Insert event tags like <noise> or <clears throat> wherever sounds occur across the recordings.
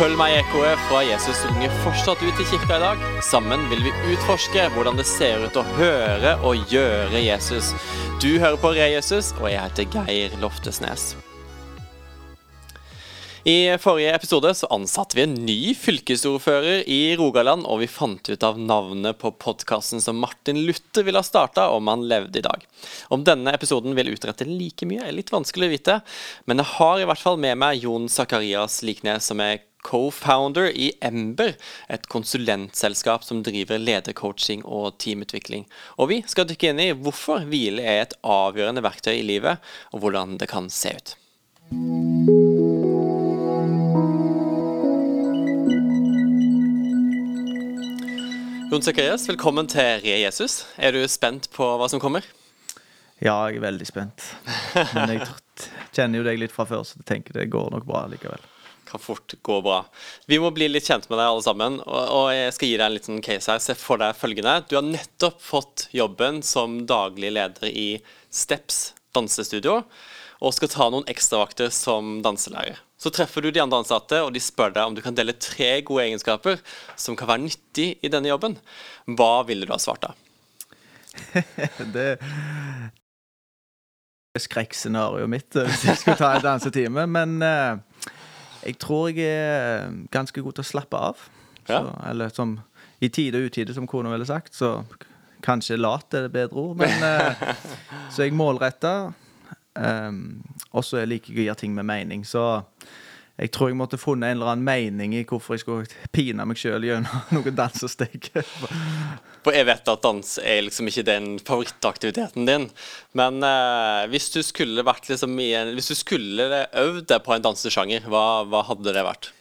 følg meg i ekkoet fra Jesus unge fortsatt ut i kirka i dag. Sammen vil vi utforske hvordan det ser ut å høre og gjøre Jesus. Du hører på Re Jesus, og jeg heter Geir Loftesnes. I forrige episode så ansatte vi en ny fylkesordfører i Rogaland, og vi fant ut av navnet på podkasten som Martin Luther ville ha starta om han levde i dag. Om denne episoden vil utrette like mye, er litt vanskelig å vite, men jeg har i hvert fall med meg Jon Zakarias Liknes, som er co-founder i Ember, et konsulentselskap som driver ledercoaching og teamutvikling. Og vi skal dykke inn i hvorfor hvile er et avgjørende verktøy i livet, og hvordan det kan se ut. Jon Sakarias, velkommen til Rie Jesus. Er du spent på hva som kommer? Ja, jeg er veldig spent. Men jeg kjenner jo deg litt fra før, så jeg tenker det går nok bra likevel. Kan fort gå bra. Vi må bli litt kjent med deg alle sammen, og jeg skal gi deg en liten case her. Se for deg følgende. Du har nettopp fått jobben som daglig leder i Steps dansestudio, og skal ta noen ekstravakter som danselærer. Så treffer du de andre ansatte, og de spør deg om du kan dele tre gode egenskaper som kan være nyttig i denne jobben. Hva ville du ha svart da? <laughs> det er skrekkscenarioet mitt eh, hvis jeg skulle ta en dansetime. Men uh, jeg tror jeg er ganske god til å slappe av. Ja. Så, eller som i tide og utide, som kona ville sagt. Så kanskje lat er det bedre ord. Men, uh, <laughs> så jeg målretter. Um, og så liker jeg å gjøre ting med mening. Så jeg tror jeg måtte funnet en eller annen mening i hvorfor jeg skulle pine meg sjøl gjennom <laughs> noen dansesteg. <laughs> For jeg vet at dans er liksom ikke den favorittaktiviteten din. Men uh, hvis du skulle vært liksom i en, Hvis du skulle øvd deg på en dansesjanger, hva, hva, hadde det vært?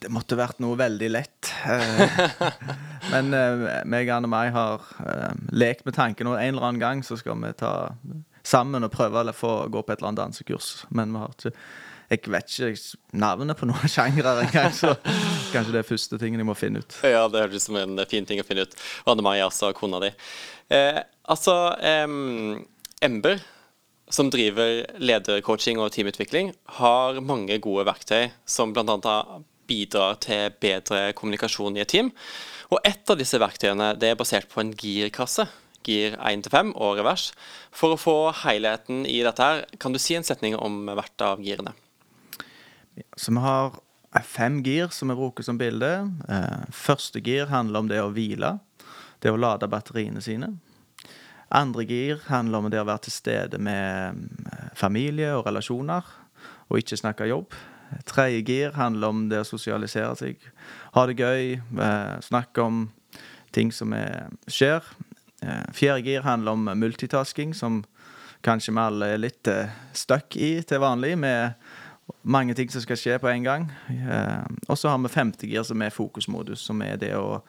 Det måtte vært noe veldig lett. Eh, <laughs> men uh, meg og meg har uh, lekt med tanken, og en eller annen gang så skal vi ta sammen og prøve å få gå på et eller annet dansekurs. Men vi har ikke jeg vet ikke navnet på noen <laughs> sjangre engang, så kanskje det er første tingen jeg må finne ut. Ja, det høres ut som en fin ting å finne ut. Anne Marie, altså kona di. Eh, altså, eh, Ember, som driver ledercoaching og teamutvikling, har mange gode verktøy som bl.a. bidrar til bedre kommunikasjon i et team. Og et av disse verktøyene det er basert på en girkasse gir 1-5 og revers. For å få helheten i dette, her, kan du si en setning om hvert av girene? Så vi har fem gir som vi bruker som bilde. Eh, første gir handler om det å hvile. Det å lade batteriene sine. Andre gir handler om det å være til stede med eh, familie og relasjoner, og ikke snakke jobb. Tredje gir handler om det å sosialisere seg, ha det gøy, eh, snakke om ting som er, skjer. Eh, fjerde gir handler om multitasking, som kanskje vi alle er litt uh, stuck i til vanlig, med mange ting som skal skje på en gang. Uh, og så har vi femte gir, som er fokusmodus, som er det å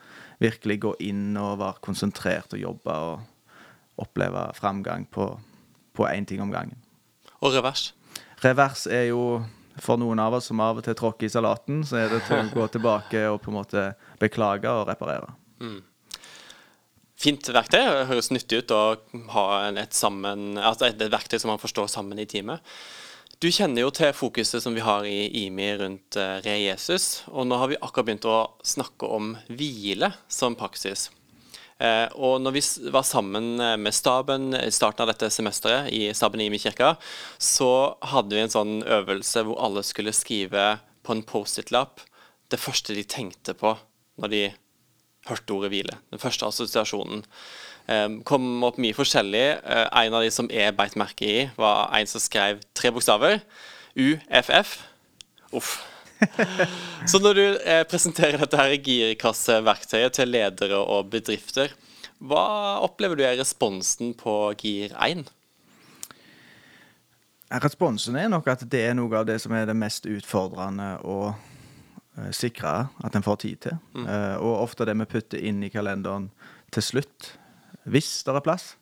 virkelig gå inn og være konsentrert og jobbe og oppleve framgang på én ting om gangen. Og revers? Revers er jo for noen av oss som av og til tråkker i salaten, så er det til å gå tilbake og på en måte beklage og reparere. Mm fint verktøy. Det høres nyttig ut å ha et, sammen, altså et, verktøy som man forstår sammen i teamet. Du kjenner jo til fokuset som vi har i IMI rundt uh, Re Jesus. Og nå har vi akkurat begynt å snakke om hvile som praksis. Uh, og når vi var sammen eh, med staben i starten av dette semesteret i staben i IMI kirka, så hadde vi en sånn øvelse hvor alle skulle skrive på en Post-It-lapp det første de tenkte på når de hørte ordet hvile. Den første assosiasjonen. Um, kom opp mye forskjellig. Uh, en av de som jeg beit merke i, var en som skrev tre bokstaver. UFF. Uff. <laughs> Så når du eh, presenterer dette her girkasseverktøyet til ledere og bedrifter, hva opplever du er responsen på Gir 1? Responsen er nok at det er noe av det som er det mest utfordrende Eh, sikre at en får tid til. Mm. Uh, og ofte det vi putter inn i kalenderen til slutt, hvis det er plass.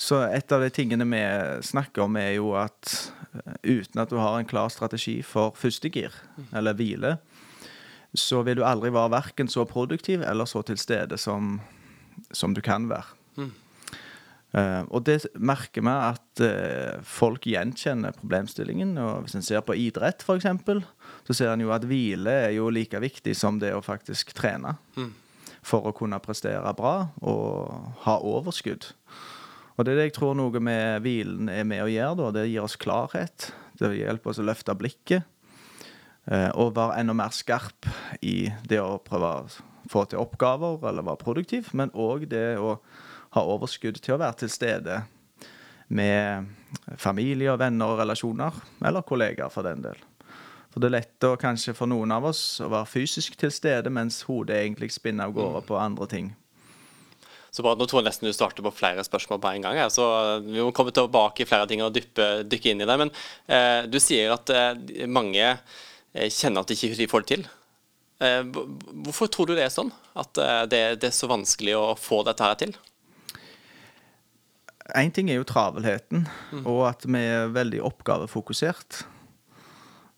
Så et av de tingene vi snakker om, er jo at uh, uten at du har en klar strategi for første gir, mm. eller hvile, så vil du aldri være verken så produktiv eller så til stede som, som du kan være. Mm. Uh, og det merker vi at uh, folk gjenkjenner problemstillingen. og Hvis en ser på idrett, f.eks., så ser en jo at hvile er jo like viktig som det å faktisk trene. For å kunne prestere bra og ha overskudd. Og det er det jeg tror noe med hvilen er med å gjøre. da. Det gir oss klarhet. Det hjelper oss å løfte blikket. Eh, og være enda mer skarp i det å prøve å få til oppgaver eller være produktiv. Men òg det å ha overskudd til å være til stede med familie og venner og relasjoner. Eller kollegaer, for den del. For det er lettere kanskje for noen av oss å være fysisk til stede, mens hodet egentlig spinner av gårde på andre ting. Så bra, Nå tror jeg nesten du starter på flere spørsmål på en gang. her, så Vi må komme tilbake i flere ting og dyppe, dykke inn i det. Men eh, du sier at eh, mange eh, kjenner at de ikke får det til. Eh, hvorfor tror du det er sånn? At eh, det, det, er så vanskelig å få dette her til? Én ting er jo travelheten, mm. og at vi er veldig oppgavefokusert.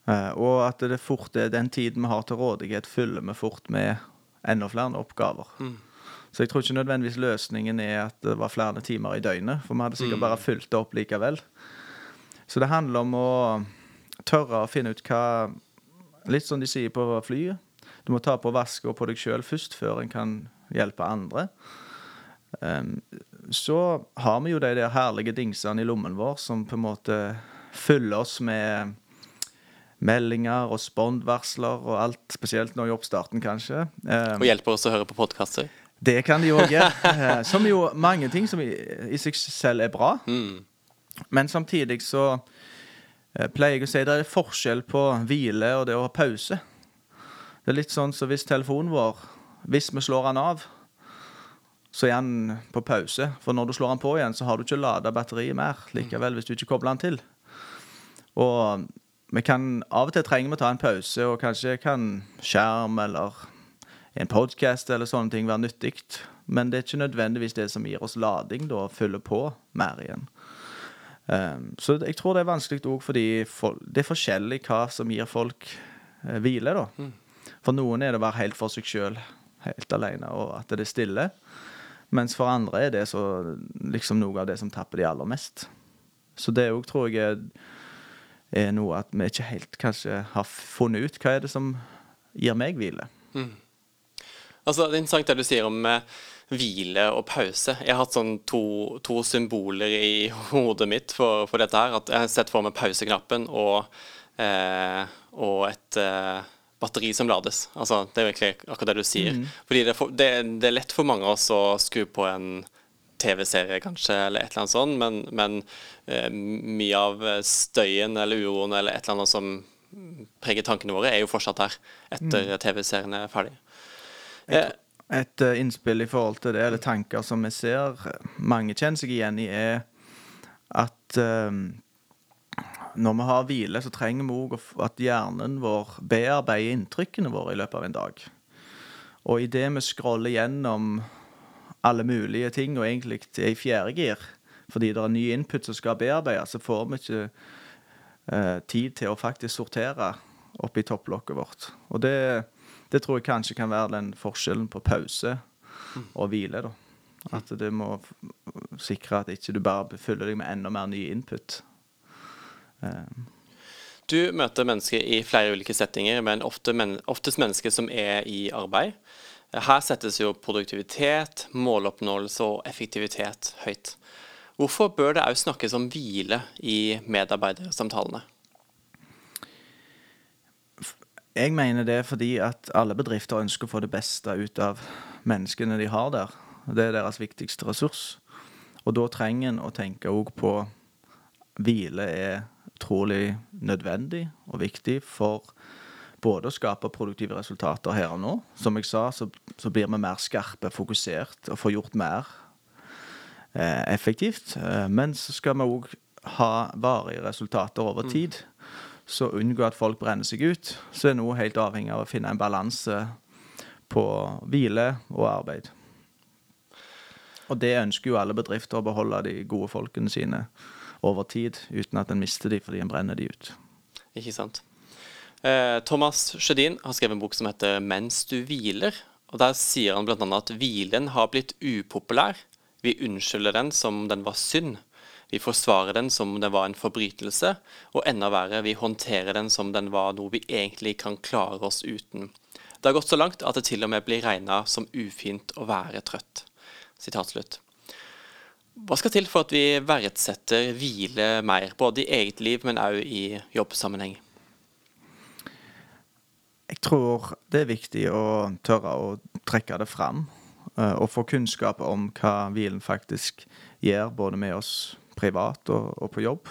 Eh, og at det fort er den tiden vi har til rådighet, fyller vi fort med enda flere oppgaver. Mm. Så jeg tror ikke nødvendigvis løsningen er at det var flere timer i døgnet, for vi hadde sikkert bare fulgt fylt det opp likevel. Så det handler om å tørre å finne ut hva Litt som de sier på flyet. Du må ta på vasket på deg sjøl først, før en kan hjelpe andre. Um, så har vi jo de der herlige dingsene i lommen vår som på en måte fyller oss med meldinger og spondvarsler og alt, spesielt nå i oppstarten, kanskje. Og hjelper oss å høre på podkaster? Det kan de òg gjøre. <laughs> Eh, som jo mange ting som i, i seg selv er bra. Mm. Men samtidig så eh, pleier jeg å si det er forskjell på hvile og det å ha pause. Det er litt sånn som så hvis telefonen vår Hvis vi slår den av, så er den på pause. For når du slår den på igjen, så har du ikke lada batteriet mer likevel hvis du ikke kobler den til. Og vi kan av og til trenger vi ta en pause, og kanskje kan skjerm eller en podkast eller sånne ting være nyttig. Men det er ikke nødvendigvis det som gir oss lading, da, å fylle på mer igjen. Um, så jeg tror det er vanskelig òg fordi det er forskjellig hva som gir folk eh, hvile, da. Mm. For noen er det å være helt for seg sjøl, helt alene, og at det er stille. Mens for andre er det så liksom noe av det som tapper de aller mest. Så det òg tror jeg er, er, noe at vi ikke helt kanskje har funnet ut hva er det som gir meg hvile. Mm. Altså, det er interessant det du sier om eh, hvile og pause. Jeg har hatt sånn to, to symboler i <laughs> hodet mitt for, for, dette her. At jeg har sett for meg pauseknappen og, eh, og et eh, batteri som lades. Altså, det er virkelig akkurat det du sier. Mm. Fordi det er, for, det, det er, lett for mange av oss å skru på en TV-serie, kanskje, eller et eller annet sånt, men, men eh, mye av støyen eller uroen eller et eller annet som preger tankene våre, er jo fortsatt her etter mm. TV-serien er ferdig. Et, et uh, innspill i forhold til det, eller tanker som vi ser mange kjenner seg igjen i, er at um, når vi har hvile, så trenger vi òg at hjernen vår bearbeider inntrykkene våre i løpet av en dag. Og idet vi scroller gjennom alle mulige ting, og egentlig er i fjerdegir fordi det er ny input som skal bearbeides, så får vi ikke uh, tid til å faktisk sortere oppi topplokket vårt. Og det det tror jeg kanskje kan være den forskjellen på pause og hvile. da. At du må sikre at ikke du bare fyller deg med enda mer ny input. Um. Du møter mennesker i flere ulike settinger, men ofte men oftest mennesker som er i arbeid. Her settes jo produktivitet, måloppnåelse og effektivitet høyt. Hvorfor bør det òg snakkes om hvile i medarbeidersamtalene? Jeg mener det er fordi at alle bedrifter ønsker å få det beste ut av menneskene de har der. Det er deres viktigste ressurs. Og da trenger en å tenke òg på hvile er utrolig nødvendig og viktig for både å skape produktive resultater her og nå. Som jeg sa, så, så blir vi mer skarpe, fokusert og får gjort mer eh, effektivt. Eh, men så skal vi òg ha varige resultater over mm. tid. Så unngå at folk brenner seg ut, så er noe helt avhengig av å finne en balanse på hvile og arbeid. Og det ønsker jo alle bedrifter å beholde de gode folkene sine over tid, uten at en mister de fordi en brenner de ut. Ikke sant. Eh, Thomas Sjødin har skrevet en bok som heter 'Mens du hviler'. og Der sier han bl.a. at hvilen har blitt upopulær. Vi unnskylder den som den var synd. Vi forsvarer den som den var en forbrytelse, og enda verre, vi håndterer den som den var noe vi egentlig kan klare oss uten. Det har gått så langt at det til og med blir regna som ufint å være trøtt. Sitat slutt. Hva skal til for at vi verdsetter hvile mer, både i eget liv, men òg i jobbsammenheng? Tror det er viktig å tørre å trekke det fram. eh, Og få kunnskap om hva hvilen faktisk gjør, både med oss privat og, og på jobb.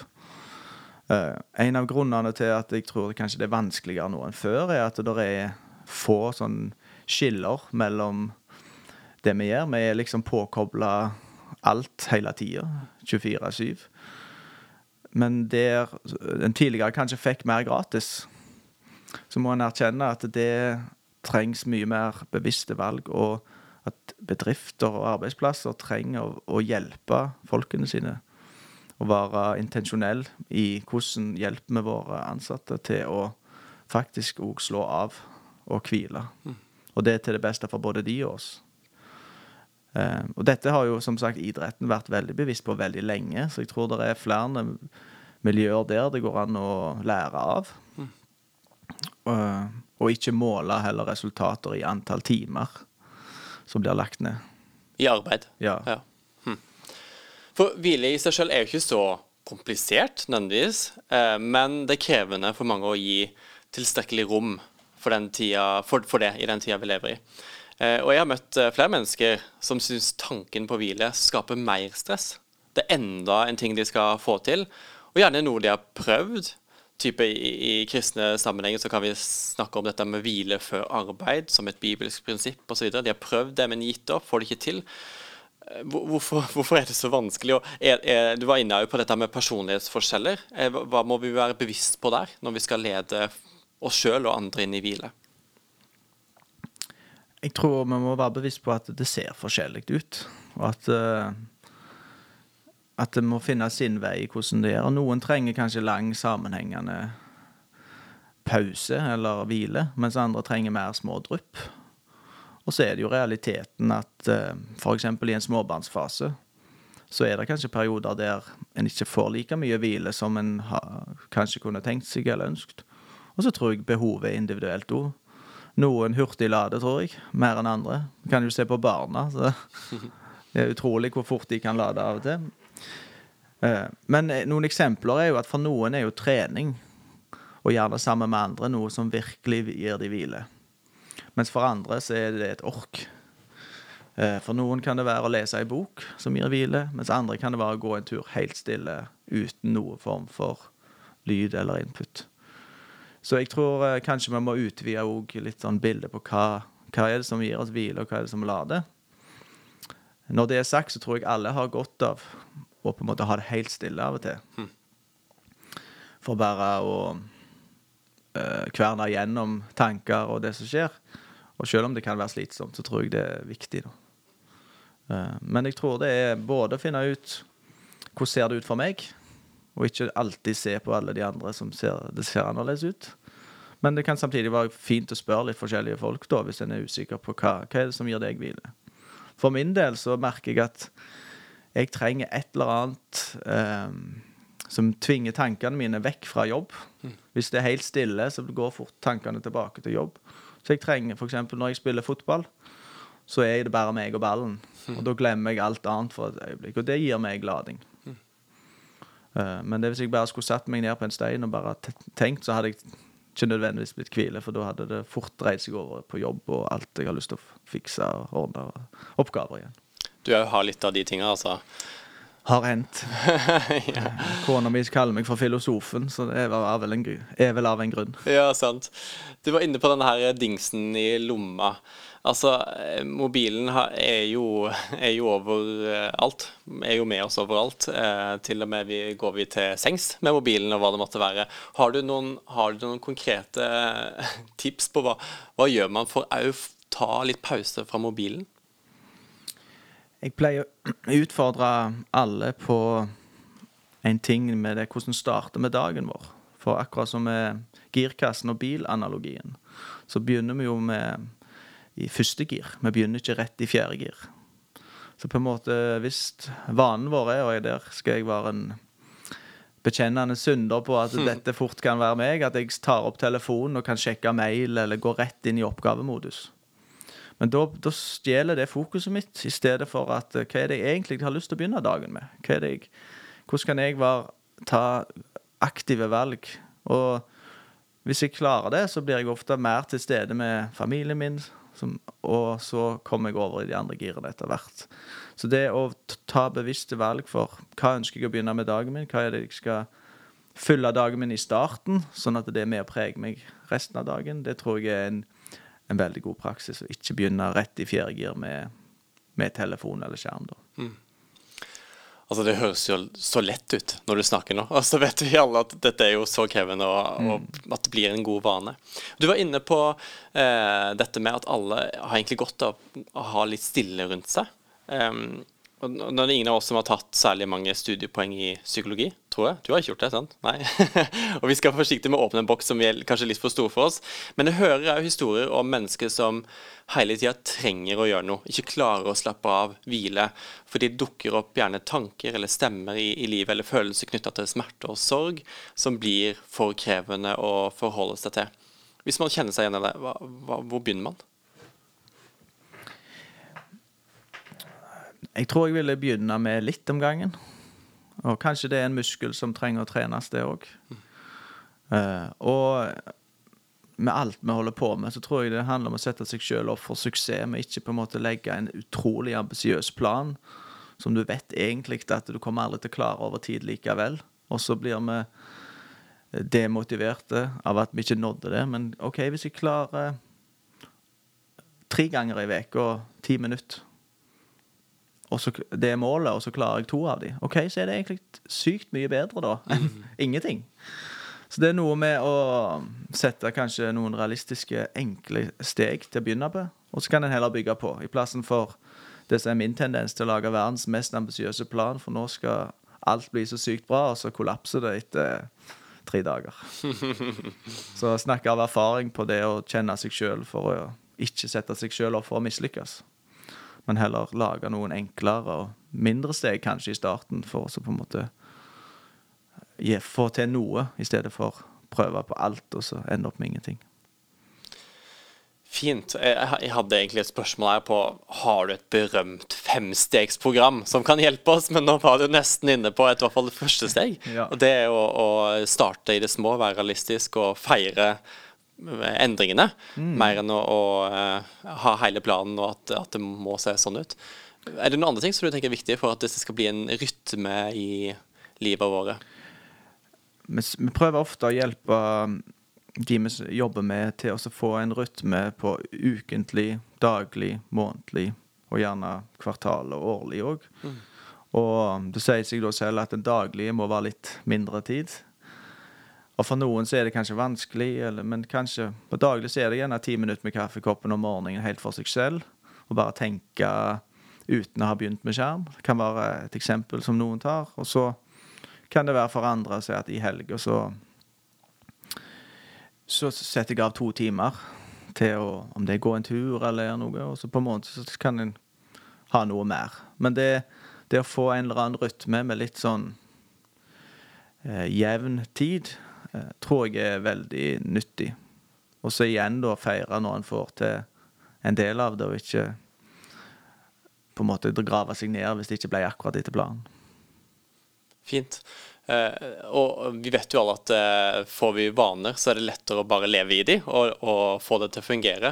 Eh, En av grunnene til at jeg tror kanskje det er vanskeligere nå enn før, er at det er få sånn skiller mellom det vi gjør. Vi er liksom påkobla alt hele tida, 24-7. Men der en tidligere kanskje fikk mer gratis, så må en erkjenne at det trengs mye mer bevisste valg, og at bedrifter og arbeidsplasser trenger å, hjelpe folkene sine. Å være intensjonell i hvordan hjelper vi våre ansatte til å faktisk òg slå av og hvile. Og det er til det beste for både de og oss. Eh, og dette har jo som sagt idretten vært veldig bevisst på veldig lenge, så jeg tror det er flere miljøer der det går an å lære av. Eh, og ikke måle heller resultater i antall timer som blir lagt ned. I arbeid. Ja. Ja. Hm. For hvile i seg selv er jo ikke så komplisert nødvendigvis, eh, men det er krevende for mange å gi tilstrekkelig rom for, den tida, for, for det i den tida vi lever i. Eh, og jeg har møtt eh, flere mennesker som syns tanken på hvile skaper mer stress. Det er enda en ting de skal få til, og gjerne noe de har prøvd. Type i, I kristne sammenhenger så kan vi snakke om dette med hvile før arbeid som et bibelsk prinsipp osv. De har prøvd det, men gitt opp, får det ikke til. Eh, Hvorfor, <laughs> hvorfor er det så vanskelig? Er, er, du var inne på dette med personlighetsforskjeller. Eh, Hva må vi være bevisst på der, når vi skal lede oss sjøl og andre inn i hvile? Jeg tror vi må være bevisst på at det ser forskjellig ut. Og at, eh, at det må finne sin vei i hvordan det gjør. Og noen trenger kanskje lang, sammenhengende pause eller hvile, mens andre trenger mer små drypp. Og så er det jo realiteten at uh, f.eks. i en småbarnsfase så er det kanskje perioder der en ikke får like mye hvile som en ha, kanskje kunne tenkt seg eller ønsket. Og så tror jeg behovet er individuelt òg. Noen hurtiglader, tror jeg, mer enn andre. Kan jo se på barna. så <laughs> Det er utrolig hvor fort de kan lade av og til. Eh, Men eh, noen eksempler er jo at for noen er jo trening, og gjerne sammen med andre, noe som virkelig gir de hvile. Mens for andre så er det et ork. Eh, For noen kan det være å lese ei bok som gir hvile, mens andre kan det være å gå en tur helt stille uten noen form for lyd eller input. Så jeg tror kanskje vi må utvide litt sånn bilde på hva, hva er det som gir oss hvile, og hva er det som lader. Når det er sagt, så tror jeg alle har godt av å på en måte ha det helt stille av og til. For bare å uh, kverne gjennom tanker og det som skjer. Og selv om det kan være slitsomt, så tror jeg det er viktig. Eh, men jeg tror det er både å finne ut hvordan ser det ut for meg, og ikke alltid se på alle de andre som ser, det ser annerledes ut. Men det kan samtidig være fint å spørre litt forskjellige folk, da, hvis en er usikker på hva, hva er det som gir deg hvile. For min del så merker jeg at jeg trenger et eller annet um, som tvinger tankene mine vekk fra jobb. Hvis det er helt stille, så går fort tankene tilbake til jobb. Så jeg trenger f.eks. når jeg spiller fotball, så er det bare meg og ballen. Og da glemmer jeg alt annet for et øyeblikk. Og det gir meg lading. Uh, Men det hvis jeg bare skulle satt meg ned på en stein og bare tenkt, så hadde jeg ikke nødvendigvis blitt hvile, for da hadde det fort dreid seg over på jobb og alt jeg har lyst til å fikse og ordne og oppgaver igjen. Du òg har litt av de tinga, altså. Har hendt. <laughs> Kona mi kaller meg for filosofen, så det er vel en, er vel av en grunn. Ja, sant. Du var inne på denne her dingsen i lomma. Altså, eh, mobilen er jo, <laughs> er jo overalt. Er jo med oss overalt. Eh, til og med vi, går vi til sengs med mobilen og hva det måtte være. Har du noen, har du noen konkrete eh, <laughs> tips på hva, hva gjør man for å ta litt pause fra mobilen? Jeg pleier å <clears throat> utfordre alle på en ting med det hvordan starter med dagen vår. For akkurat som med girkassen og bilanalogien, så begynner vi jo med i første gir. Vi begynner ikke rett i fjerde gir. Så på en måte, hvis vanen vår er, og der skal jeg være en bekjennende synder på at dette fort kan være meg, at jeg tar opp telefonen og kan sjekke mail eller gå rett inn i oppgavemodus. Men da, da stjeler det fokuset mitt, i stedet for at eh, hva er det jeg egentlig har lyst til å begynne dagen med? Jeg, hvordan kan jeg være, ta aktive valg? Og hvis jeg klarer det, så blir jeg ofte mer til stede med familien min, som, og så kommer jeg over i de andre girene etter hvert. Så det å ta bevisste valg for hva ønsker jeg å begynne med dagen min, hva er det jeg skal fylle dagen min i starten, sånn at det er med å prege meg resten av dagen, det tror jeg er en en veldig god praksis å ikke begynne rett i fjerde gir med, med, telefon eller skjerm. da. Mm. Altså Det høres jo så lett ut når du snakker nå. Og <laughs> så vet vi alle at dette er jo så krevende, og, mm. og at det blir en god vane. Du var inne på eh, dette med at alle har egentlig godt av å ha litt stille rundt seg. Um, nå er det ingen av oss som har tatt særlig mange studiepoeng i psykologi, tror jeg. Du har ikke gjort det, sant? Nei. <laughs> og vi skal være forsiktige med å åpne en boks som er kanskje litt for stor for oss. Men jeg hører òg historier om mennesker som hele tida trenger å gjøre noe. Ikke klarer å slappe av, hvile. For de dukker opp gjerne tanker eller stemmer i, i livet eller følelser knytta til smerte og sorg som blir for krevende å forholde seg til. Hvis man kjenner seg igjen i det, hvor begynner man? Jeg tror jeg ville begynne med litt om gangen. Og kanskje det er en muskel som trenger å trenes, det òg. Uh, og med alt vi holder på med, så tror jeg det handler om å sette seg sjøl opp for suksess. Med ikke på en måte legge en utrolig ambisiøs plan som du vet egentlig at du kommer aldri til å klare over tid likevel. Og så blir vi demotiverte av at vi ikke nådde det. Men OK, hvis jeg klarer tre ganger i uka ti minutter så, det er målet, og så klarer jeg to av de. OK, så er det egentlig sykt mye bedre da enn mm. <laughs> ingenting. Så det er noe med å sette kanskje noen realistiske, enkle steg til å begynne på, og så kan en heller bygge på. I plassen for det som er min tendens til å lage verdens mest ambisiøse plan, for nå skal alt bli så sykt bra, og så kollapser det etter tre dager. <laughs> Så snakker av erfaring på det å kjenne seg sjøl for å ikke sette seg sjøl opp for å mislykkes men heller lage noen enklere og mindre steg kanskje i starten, for å på en måte gi, få til noe, i stedet for prøve på alt og så ende opp med ingenting. Fint. Jeg hadde egentlig et spørsmål her på har du et berømt femstegsprogram som kan hjelpe oss, men nå var du nesten inne på et, i hvert fall det første steg. Ja. Og det er å, å, starte i det små, være realistisk og feire endringene, mm. mer enn å, å uh, ha hele planen og at, at, det må se sånn ut. Er det noen andre ting som du tenker er viktig for at dette skal bli en rytme i livet våre? Vi, vi prøver ofte å hjelpe um, de vi jobber med, til å få en rytme på ukentlig, daglig, månedlig og gjerne kvartal og årlig òg. Mm. Og um, det sier seg da selv at den daglige må være litt mindre tid. Og for noen så er det kanskje vanskelig, eller, men kanskje på daglig så er det gjerne ti minutter med kaffekoppen om morgenen helt for seg selv. Og bare tenke uten å ha begynt med skjerm. Det kan være et eksempel som noen tar. Og så kan det være for andre å si at i helga så så setter jeg av to timer til å Om det går en tur eller noe, og så på en måte så kan en ha noe mer. Men det, det å få en eller annen rytme med litt sånn eh, jevn tid tror jeg er veldig nyttig. Og så igjen da feire når en får til en del av det, og ikke på en måte grave seg ned hvis det ikke ble akkurat etter planen. Fint. Eh, og vi vet jo alle at eh, får vi vaner, så er det lettere å bare leve i de og, og få det til å fungere.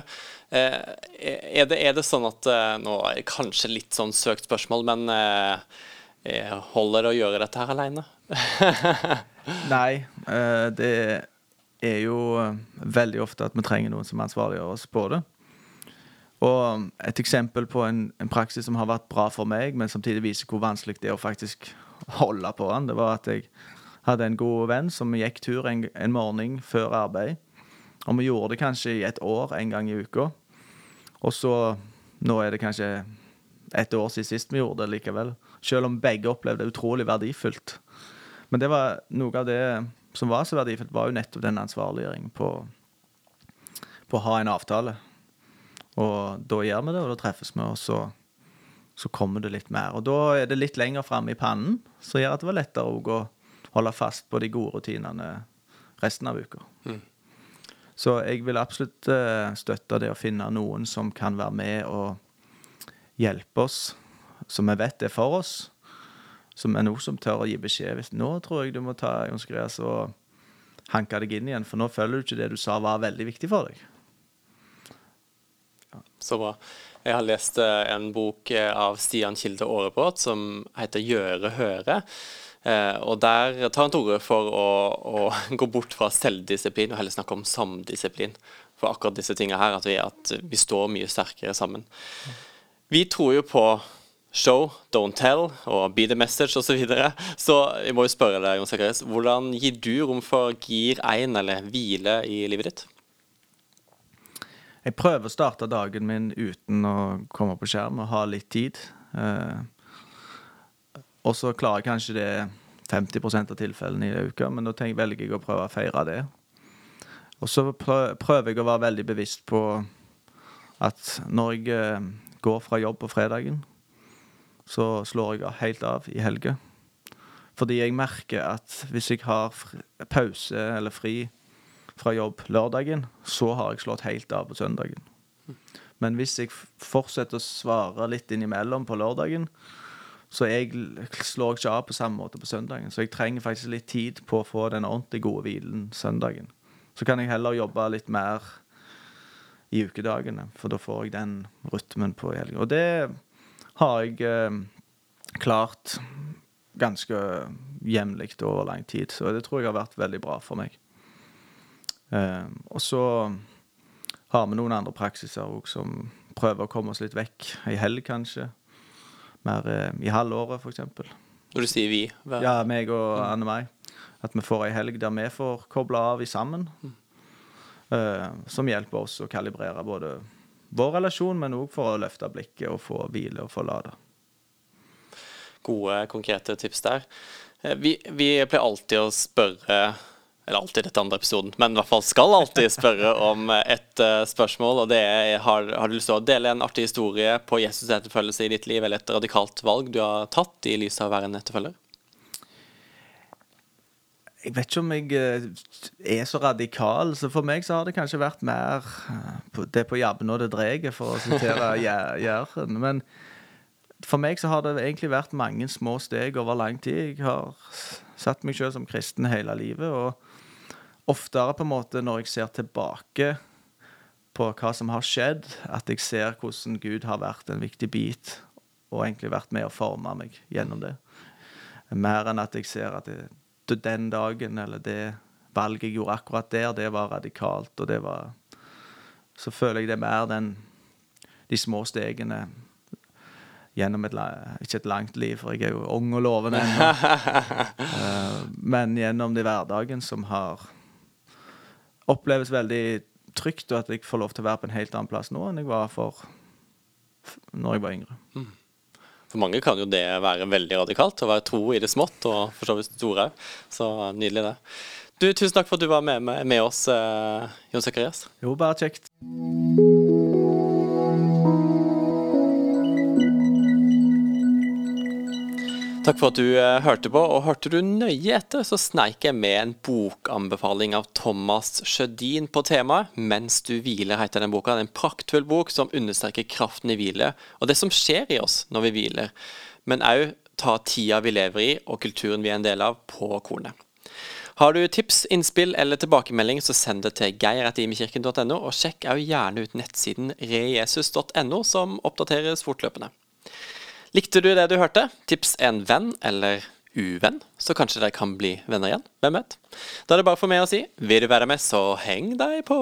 Eh, er, det, er, det, sånn at eh, Nå er det kanskje litt sånn søkt spørsmål, men eh, holder det å gjøre dette her aleine? <laughs> Nei, eh, det er jo eh, veldig ofte at vi trenger noen som ansvarliggjør oss på det. Og et eksempel på en, en, praksis som har vært bra for meg, men samtidig viser hvor vanskelig det er å faktisk holde på den, det var at jeg hadde en god venn som gikk tur en, en morgen før arbeid. Og vi gjorde det kanskje i et år en gang i uka. Og så Nå er det kanskje et år siden sist vi gjorde det likevel. Selv om begge opplevde det utrolig verdifullt. Men det var noe av det som var så verdifullt, var jo nettopp den ansvarliggjøringen på, på å ha en avtale. Og da gjør vi det, og da treffes vi, og så så kommer det litt mer. Og da er det litt lenger framme i pannen, som gjør at det var lettere å holde fast på de gode rutinene resten av uka. Så jeg vil absolutt eh, støtte det å finne noen som kan være med og hjelpe oss, som vi vet er for oss. Som er noe som tør å gi beskjed. Hvis, nå tror jeg du må ta Jon Greas, og hanke deg inn igjen, for nå føler du ikke det du sa var veldig viktig for deg. Så bra. Jeg har lest eh, en bok eh, av Stian Kilde Aarebrot som heter 'Gjøre høre'. Eh, og der tar han til orde for å, å, <laughs> gå bort fra selvdisiplin og heller snakke om samdisiplin. For akkurat disse tingene her, at vi, at vi står mye sterkere sammen. Vi tror jo på show, don't tell og be the message osv. Så, videre. så jeg må jo spørre deg, Jon Zacharias, hvordan gir du rom for gir 1 eller hvile i livet ditt? Jeg prøver å starte dagen min uten å komme på skjerm og ha litt tid. Eh, og så klarer jeg kanskje det 50% av tilfellene i uka, men da tenker, velger jeg å prøve å feire det. Og så prøver jeg å være veldig bevisst på at når jeg eh, går fra jobb på fredagen, så slår jeg helt av i helga. Fordi jeg merker at hvis jeg har pause eller fri fra jobb lørdagen, så har jeg slått helt av på søndagen. Men hvis jeg fortsetter å svare litt innimellom på lørdagen, så jeg slår ikke av på samme måte på søndagen. Så jeg trenger faktisk litt tid på å få den ordentlig gode hvilen søndagen. Så kan jeg heller jobbe litt mer i ukedagene, for da får jeg den rytmen på helgen. Og det har jeg eh, klart ganske jevnlig over lang tid, så det tror jeg har vært veldig bra for meg. Eh, og så har vi noen andre praksiser òg som prøver å komme oss litt vekk. Ei helg, kanskje. Mer eh, i halvåret, f.eks. Når du sier vi? Hver... Ja, meg og mm. Anne Mai. At vi får ei helg der vi får kobla av i sammen. Mm. Uh, som hjelper oss å kalibrere både vår relasjon, men òg for å løfte blikket og få hvile og få lade. Gode, konkrete tips der. Vi, vi pleier alltid å spørre eller alltid dette andre episoden, men i hvert fall skal alltid spørre <laughs> om et uh, spørsmål. Og det er har, har, du lyst til å dele en artig historie på Jesus' etterfølgelse i ditt liv, eller et radikalt valg du har tatt i lys av å være en etterfølger? Jeg vet ikke om jeg uh, er så radikal, så for meg så har det kanskje vært mer uh, det på jabben og det dreget, for å sitere <laughs> Jæren. Men for meg så har det egentlig vært mange små steg over lang tid. Jeg har satt meg sjøl som kristen hele livet. og oftere på en måte når jeg ser tilbake på hva som har skjedd, at jeg ser hvordan Gud har vært en viktig bit og egentlig vært med å forme meg gjennom det. Mer enn at jeg ser at det, den dagen eller det valget jeg gjorde akkurat der, det var radikalt, og det var Så føler jeg det er mer den de små stegene gjennom et, ikke et langt liv, for jeg er jo ung og lovende ennå, uh, <laughs> men gjennom det hverdagen som har oppleves veldig trygt, og at jeg får lov til å være på en helt annen plass nå enn jeg var for når jeg var yngre. Mm. For mange kan jo det være veldig radikalt, å være tro i det smått og for så vidt store òg. Så nydelig, det. Du, tusen takk for at du var med, med, med oss, eh, Jon Sakarias. Jo, bare kjekt. Takk for at du uh, hørte på. og Hørte du nøye etter, så sneik jeg med en bokanbefaling av Thomas Sjødin på temaet 'Mens du hviler', heter den boka. Det er en praktfull bok som understreker kraften i hvile, og det som skjer i oss når vi hviler. Men òg ta tida vi lever i, og kulturen vi er en del av, på kornet. Har du tips, innspill eller tilbakemelding, så send det til geir.imekirken.no, og sjekk òg gjerne ut nettsiden rejesus.no, som oppdateres fortløpende. Likte du det du hørte? Tips en venn eller uvenn, så kanskje dere kan bli venner igjen. Hvem vet? Da er det bare for meg å si vil du være med, så heng deg på.